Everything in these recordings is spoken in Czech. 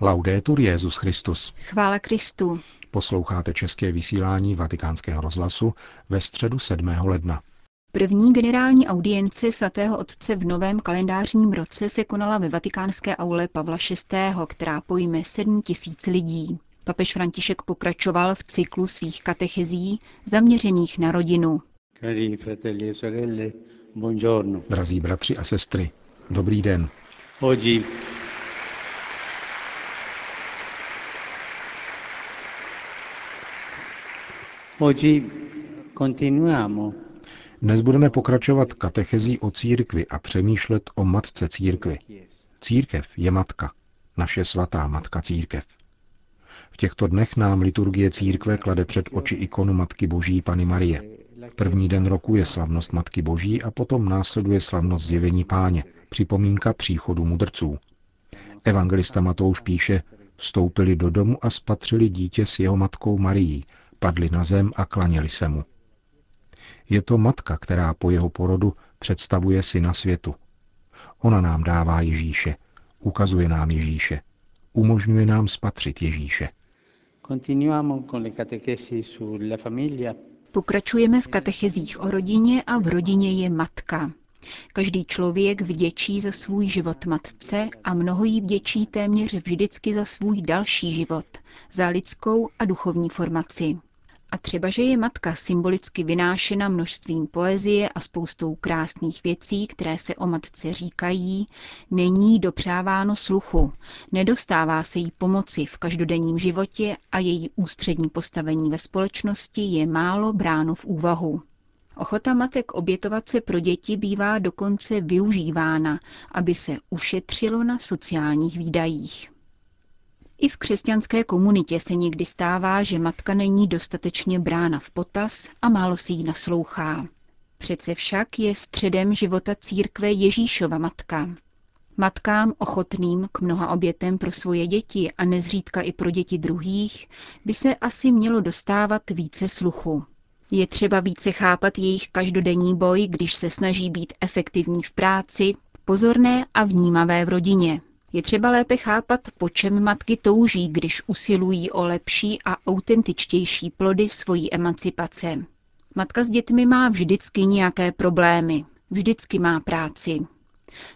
Laudetur Jezus Christus. Chvála Kristu. Posloucháte české vysílání Vatikánského rozhlasu ve středu 7. ledna. První generální audience svatého otce v novém kalendářním roce se konala ve vatikánské aule Pavla VI., která pojme 7 tisíc lidí. Papež František pokračoval v cyklu svých katechezí zaměřených na rodinu. E Drazí bratři a sestry, dobrý den. Oggi dnes budeme pokračovat katechezí o církvi a přemýšlet o matce církvi. Církev je matka, naše svatá matka církev. V těchto dnech nám liturgie církve klade před oči ikonu Matky Boží Pany Marie. První den roku je slavnost Matky Boží a potom následuje slavnost zjevení páně, připomínka příchodu mudrců. Evangelista Matouš píše, vstoupili do domu a spatřili dítě s jeho matkou Marií, padli na zem a klaněli se mu. Je to matka, která po jeho porodu představuje syna světu. Ona nám dává Ježíše, ukazuje nám Ježíše, umožňuje nám spatřit Ježíše. Pokračujeme v katechezích o rodině a v rodině je matka. Každý člověk vděčí za svůj život matce a mnoho jí vděčí téměř vždycky za svůj další život, za lidskou a duchovní formaci. A třeba, že je matka symbolicky vynášena množstvím poezie a spoustou krásných věcí, které se o matce říkají, není dopřáváno sluchu, nedostává se jí pomoci v každodenním životě a její ústřední postavení ve společnosti je málo bráno v úvahu. Ochota matek obětovat se pro děti bývá dokonce využívána, aby se ušetřilo na sociálních výdajích. I v křesťanské komunitě se někdy stává, že matka není dostatečně brána v potaz a málo si jí naslouchá. Přece však je středem života církve Ježíšova matka. Matkám ochotným k mnoha obětem pro svoje děti a nezřídka i pro děti druhých by se asi mělo dostávat více sluchu. Je třeba více chápat jejich každodenní boj, když se snaží být efektivní v práci, pozorné a vnímavé v rodině. Je třeba lépe chápat, po čem matky touží, když usilují o lepší a autentičtější plody svojí emancipace. Matka s dětmi má vždycky nějaké problémy, vždycky má práci.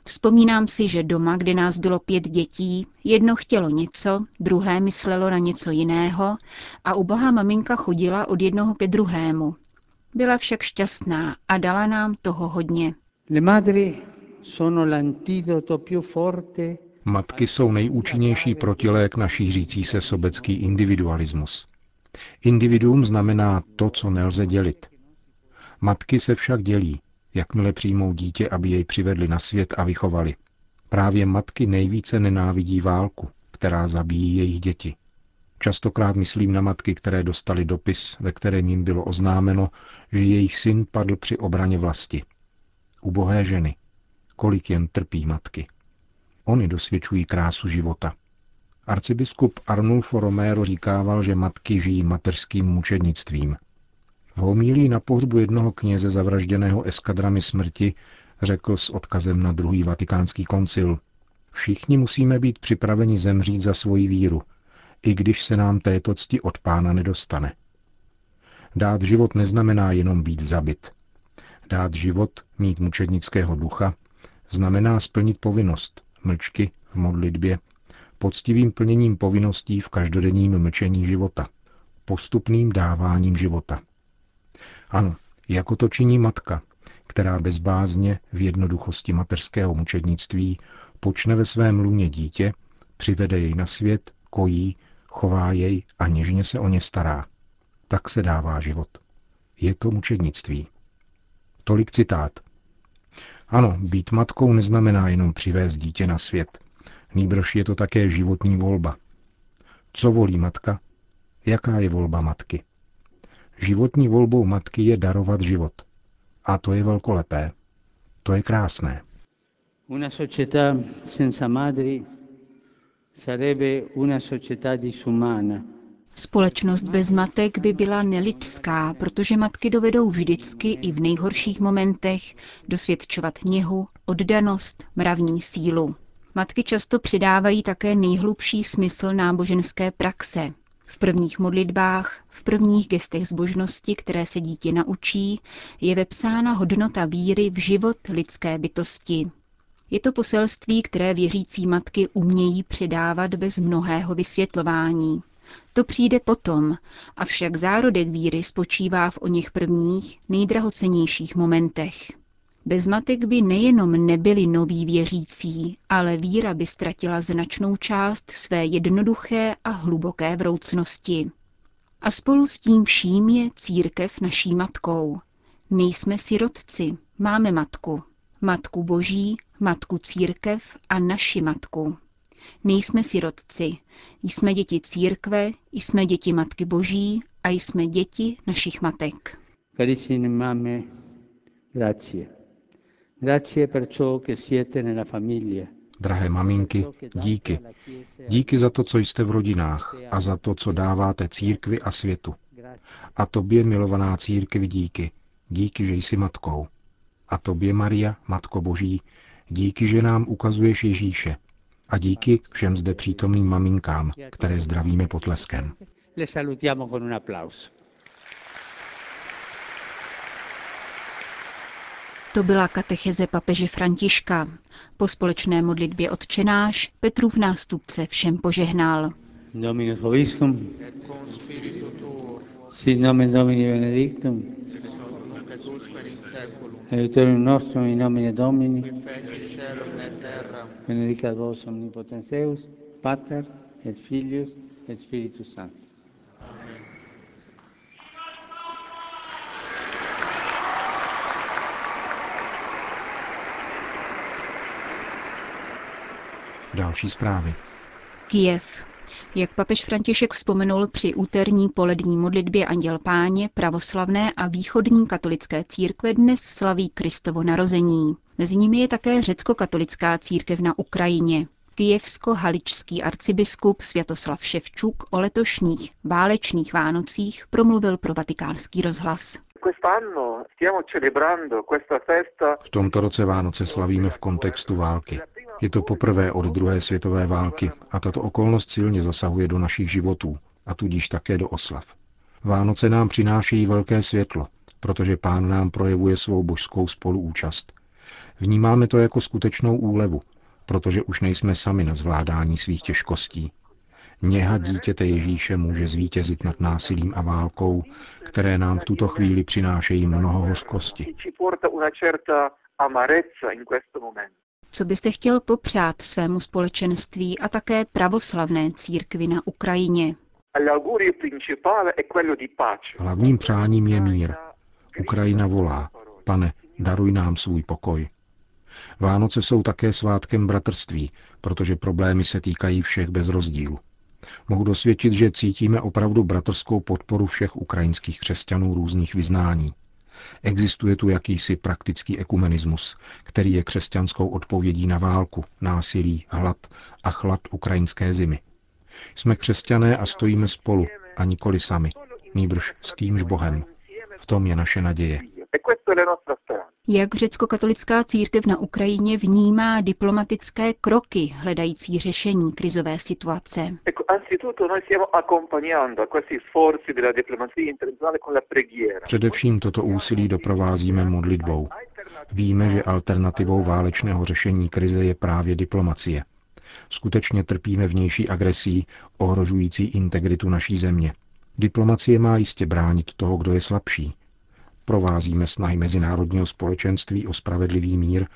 Vzpomínám si, že doma, kde nás bylo pět dětí, jedno chtělo něco, druhé myslelo na něco jiného a ubohá maminka chodila od jednoho ke druhému. Byla však šťastná a dala nám toho hodně. Le madri sono l'antidoto più forte Matky jsou nejúčinnější protilék na šířící se sobecký individualismus. Individuum znamená to, co nelze dělit. Matky se však dělí, jakmile přijmou dítě, aby jej přivedli na svět a vychovali. Právě matky nejvíce nenávidí válku, která zabíjí jejich děti. Častokrát myslím na matky, které dostali dopis, ve kterém jim bylo oznámeno, že jejich syn padl při obraně vlasti. Ubohé ženy, kolik jen trpí matky. Ony dosvědčují krásu života. Arcibiskup Arnulfo Romero říkával, že matky žijí mateřským mučednictvím. V homílí na pohřbu jednoho kněze zavražděného eskadrami smrti řekl s odkazem na druhý vatikánský koncil. Všichni musíme být připraveni zemřít za svoji víru, i když se nám této cti od pána nedostane. Dát život neznamená jenom být zabit. Dát život, mít mučednického ducha, znamená splnit povinnost, mlčky v modlitbě, poctivým plněním povinností v každodenním mlčení života, postupným dáváním života. Ano, jako to činí matka, která bezbázně v jednoduchosti mateřského mučednictví počne ve svém lůně dítě, přivede jej na svět, kojí, chová jej a něžně se o ně stará. Tak se dává život. Je to mučednictví. Tolik citát. Ano, být matkou neznamená jenom přivést dítě na svět. Nýbrž je to také životní volba. Co volí matka? Jaká je volba matky? Životní volbou matky je darovat život. A to je velkolepé. To je krásné. Una società senza madri sarebbe una società disumana. Společnost bez matek by byla nelidská, protože matky dovedou vždycky i v nejhorších momentech dosvědčovat něhu, oddanost, mravní sílu. Matky často přidávají také nejhlubší smysl náboženské praxe. V prvních modlitbách, v prvních gestech zbožnosti, které se dítě naučí, je vepsána hodnota víry v život lidské bytosti. Je to poselství, které věřící matky umějí předávat bez mnohého vysvětlování. To přijde potom, avšak zárodek víry spočívá v o něch prvních, nejdrahocenějších momentech. Bez matek by nejenom nebyli noví věřící, ale víra by ztratila značnou část své jednoduché a hluboké vroucnosti. A spolu s tím vším je církev naší matkou. Nejsme sirotci, máme matku. Matku Boží, matku církev a naši matku. Nejsme sirotci, jsme děti církve, jsme děti Matky Boží a jsme děti našich matek. Carissime mamme, grazie. Grazie per ciò che siete nella famiglia. Drahé maminky, díky. Díky za to, co jste v rodinách a za to, co dáváte církvi a světu. A tobě, milovaná církvi, díky. Díky, že jsi matkou. A tobě, Maria, Matko Boží, díky, že nám ukazuješ Ježíše, a díky všem zde přítomným maminkám, které zdravíme potleskem. To byla katecheze papeže Františka. Po společné modlitbě odčenáš Petrův nástupce všem požehnal. Dominus Hoviscum, sit nomen Domini benedictum, aiutorium nostrum in nomine Domini, benedicat vos omnipotens Deus, Pater et Filius et Spiritus Sanctus. Další zprávy. Kijev. Jak papež František vzpomenul při úterní polední modlitbě Anděl Páně, pravoslavné a východní katolické církve dnes slaví Kristovo narození. Mezi nimi je také řecko-katolická církev na Ukrajině. Kijevsko-haličský arcibiskup Světoslav Ševčuk o letošních válečných Vánocích promluvil pro vatikánský rozhlas. V tomto roce Vánoce slavíme v kontextu války. Je to poprvé od druhé světové války a tato okolnost silně zasahuje do našich životů a tudíž také do oslav. Vánoce nám přinášejí velké světlo, protože pán nám projevuje svou božskou spoluúčast. Vnímáme to jako skutečnou úlevu, protože už nejsme sami na zvládání svých těžkostí. Něha dítěte Ježíše může zvítězit nad násilím a válkou, které nám v tuto chvíli přinášejí mnoho hořkosti. Co byste chtěl popřát svému společenství a také pravoslavné církvi na Ukrajině? Hlavním přáním je mír. Ukrajina volá, pane, daruj nám svůj pokoj. Vánoce jsou také svátkem bratrství, protože problémy se týkají všech bez rozdílu. Mohu dosvědčit, že cítíme opravdu bratrskou podporu všech ukrajinských křesťanů různých vyznání. Existuje tu jakýsi praktický ekumenismus, který je křesťanskou odpovědí na válku, násilí, hlad a chlad ukrajinské zimy. Jsme křesťané a stojíme spolu, a nikoli sami, nýbrž s týmž Bohem. V tom je naše naděje. Jak řecko-katolická církev na Ukrajině vnímá diplomatické kroky hledající řešení krizové situace? Především toto úsilí doprovázíme modlitbou. Víme, že alternativou válečného řešení krize je právě diplomacie. Skutečně trpíme vnější agresí, ohrožující integritu naší země. Diplomacie má jistě bránit toho, kdo je slabší, provázíme snahy mezinárodního společenství o spravedlivý mír,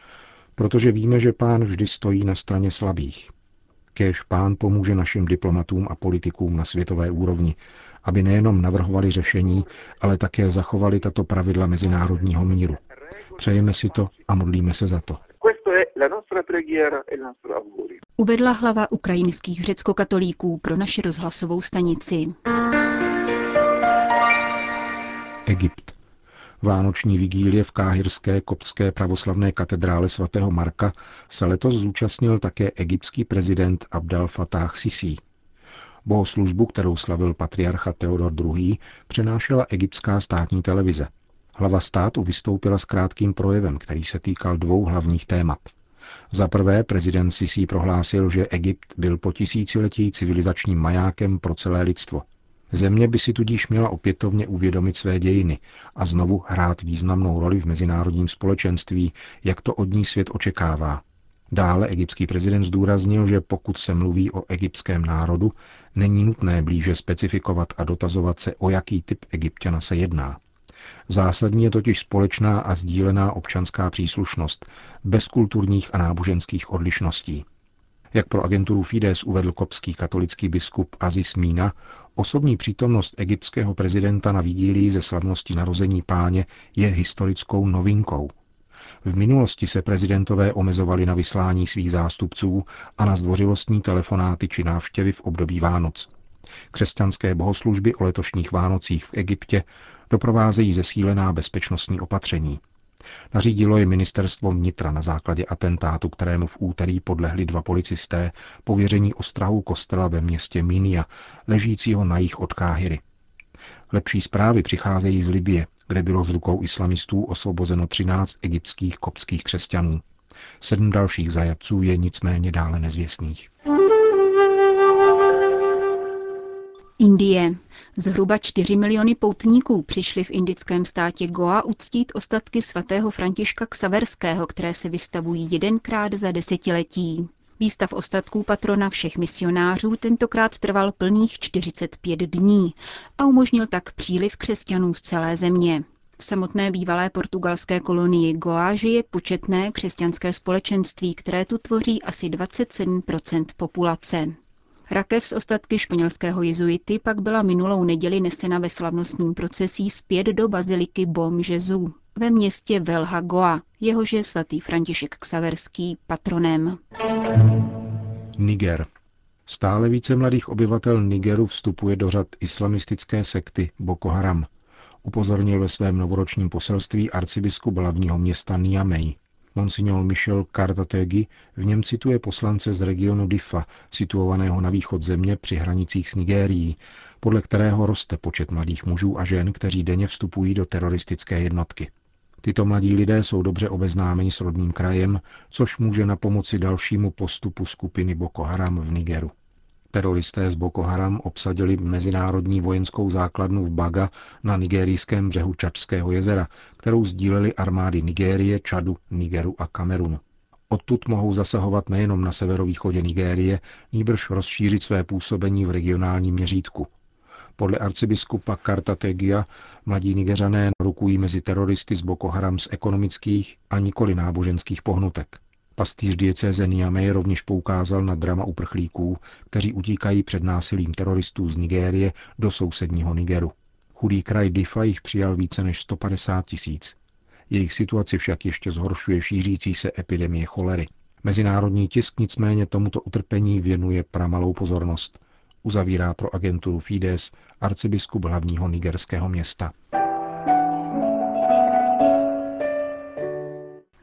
protože víme, že pán vždy stojí na straně slabých. Kéž pán pomůže našim diplomatům a politikům na světové úrovni, aby nejenom navrhovali řešení, ale také zachovali tato pravidla mezinárodního míru. Přejeme si to a modlíme se za to. Uvedla hlava ukrajinských řeckokatolíků pro naši rozhlasovou stanici. Egypt. Vánoční vigílie v káhirské koptské pravoslavné katedrále svatého Marka se letos zúčastnil také egyptský prezident Abdel Fattah Sisi. Bohoslužbu, kterou slavil patriarcha Theodor II., přenášela egyptská státní televize. Hlava státu vystoupila s krátkým projevem, který se týkal dvou hlavních témat. Za prvé prezident Sisi prohlásil, že Egypt byl po tisíciletí civilizačním majákem pro celé lidstvo. Země by si tudíž měla opětovně uvědomit své dějiny a znovu hrát významnou roli v mezinárodním společenství, jak to od ní svět očekává. Dále egyptský prezident zdůraznil, že pokud se mluví o egyptském národu, není nutné blíže specifikovat a dotazovat se, o jaký typ egyptiana se jedná. Zásadní je totiž společná a sdílená občanská příslušnost, bez kulturních a náboženských odlišností. Jak pro agenturu Fides uvedl kopský katolický biskup Aziz Mína, osobní přítomnost egyptského prezidenta na vigílii ze slavnosti narození páně je historickou novinkou. V minulosti se prezidentové omezovali na vyslání svých zástupců a na zdvořilostní telefonáty či návštěvy v období Vánoc. Křesťanské bohoslužby o letošních Vánocích v Egyptě doprovázejí zesílená bezpečnostní opatření. Nařídilo je ministerstvo vnitra na základě atentátu, kterému v úterý podlehli dva policisté, pověření ostrahu kostela ve městě Minia, ležícího na jich od Káhyry. Lepší zprávy přicházejí z Libie, kde bylo z rukou islamistů osvobozeno 13 egyptských kopských křesťanů. Sedm dalších zajatců je nicméně dále nezvěstných. Indie. Zhruba 4 miliony poutníků přišli v indickém státě Goa uctít ostatky svatého Františka Ksaverského, které se vystavují jedenkrát za desetiletí. Výstav ostatků patrona všech misionářů tentokrát trval plných 45 dní a umožnil tak příliv křesťanů z celé země. V samotné bývalé portugalské kolonii Goa žije početné křesťanské společenství, které tu tvoří asi 27% populace. Rakev z ostatky španělského jezuity pak byla minulou neděli nesena ve slavnostním procesí zpět do baziliky Bom Jezu ve městě Velha Goa, jehož je svatý František Ksaverský patronem. Niger. Stále více mladých obyvatel Nigeru vstupuje do řad islamistické sekty Boko Haram, upozornil ve svém novoročním poselství arcibiskup hlavního města Niamey. Monsignor Michel Kartategi v něm cituje poslance z regionu Difa, situovaného na východ země při hranicích s Nigérií, podle kterého roste počet mladých mužů a žen, kteří denně vstupují do teroristické jednotky. Tyto mladí lidé jsou dobře obeznámeni s rodným krajem, což může na pomoci dalšímu postupu skupiny Boko Haram v Nigeru. Teroristé z Boko Haram obsadili mezinárodní vojenskou základnu v Baga na nigerijském břehu Čačského jezera, kterou sdíleli armády Nigérie, Čadu, Nigeru a Kamerunu. Odtud mohou zasahovat nejenom na severovýchodě Nigérie, nýbrž rozšířit své působení v regionálním měřítku. Podle arcibiskupa Kartategia mladí nigeřané rukují mezi teroristy z Boko Haram z ekonomických a nikoli náboženských pohnutek. Pastýř diecéze Niamey rovněž poukázal na drama uprchlíků, kteří utíkají před násilím teroristů z Nigérie do sousedního Nigeru. Chudý kraj Difa jich přijal více než 150 tisíc. Jejich situaci však ještě zhoršuje šířící se epidemie cholery. Mezinárodní tisk nicméně tomuto utrpení věnuje pramalou pozornost. Uzavírá pro agenturu Fides arcibiskup hlavního nigerského města.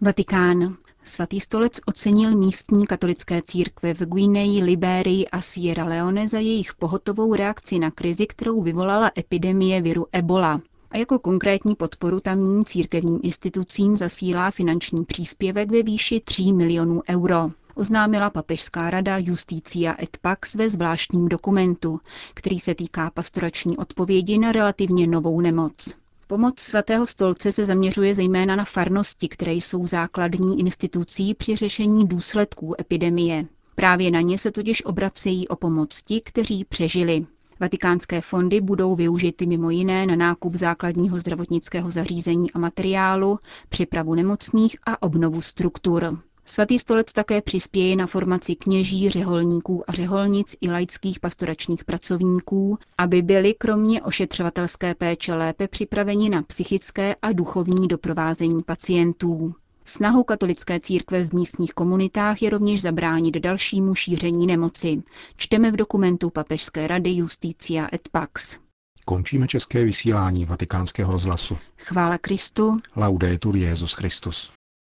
Vatikán. Svatý stolec ocenil místní katolické církve v Guineji, Libérii a Sierra Leone za jejich pohotovou reakci na krizi, kterou vyvolala epidemie viru Ebola. A jako konkrétní podporu tamním církevním institucím zasílá finanční příspěvek ve výši 3 milionů euro oznámila papežská rada Justícia et Pax ve zvláštním dokumentu, který se týká pastorační odpovědi na relativně novou nemoc. Pomoc svatého stolce se zaměřuje zejména na farnosti, které jsou základní institucí při řešení důsledků epidemie. Právě na ně se totiž obracejí o pomoc ti, kteří přežili. Vatikánské fondy budou využity mimo jiné na nákup základního zdravotnického zařízení a materiálu, připravu nemocných a obnovu struktur. Svatý stolec také přispěje na formaci kněží, řeholníků a řeholnic i laických pastoračních pracovníků, aby byli kromě ošetřovatelské péče lépe připraveni na psychické a duchovní doprovázení pacientů. Snahou katolické církve v místních komunitách je rovněž zabránit dalšímu šíření nemoci. Čteme v dokumentu Papežské rady Justícia et Pax. Končíme české vysílání vatikánského rozhlasu. Chvála Kristu. Laudetur Jezus Christus.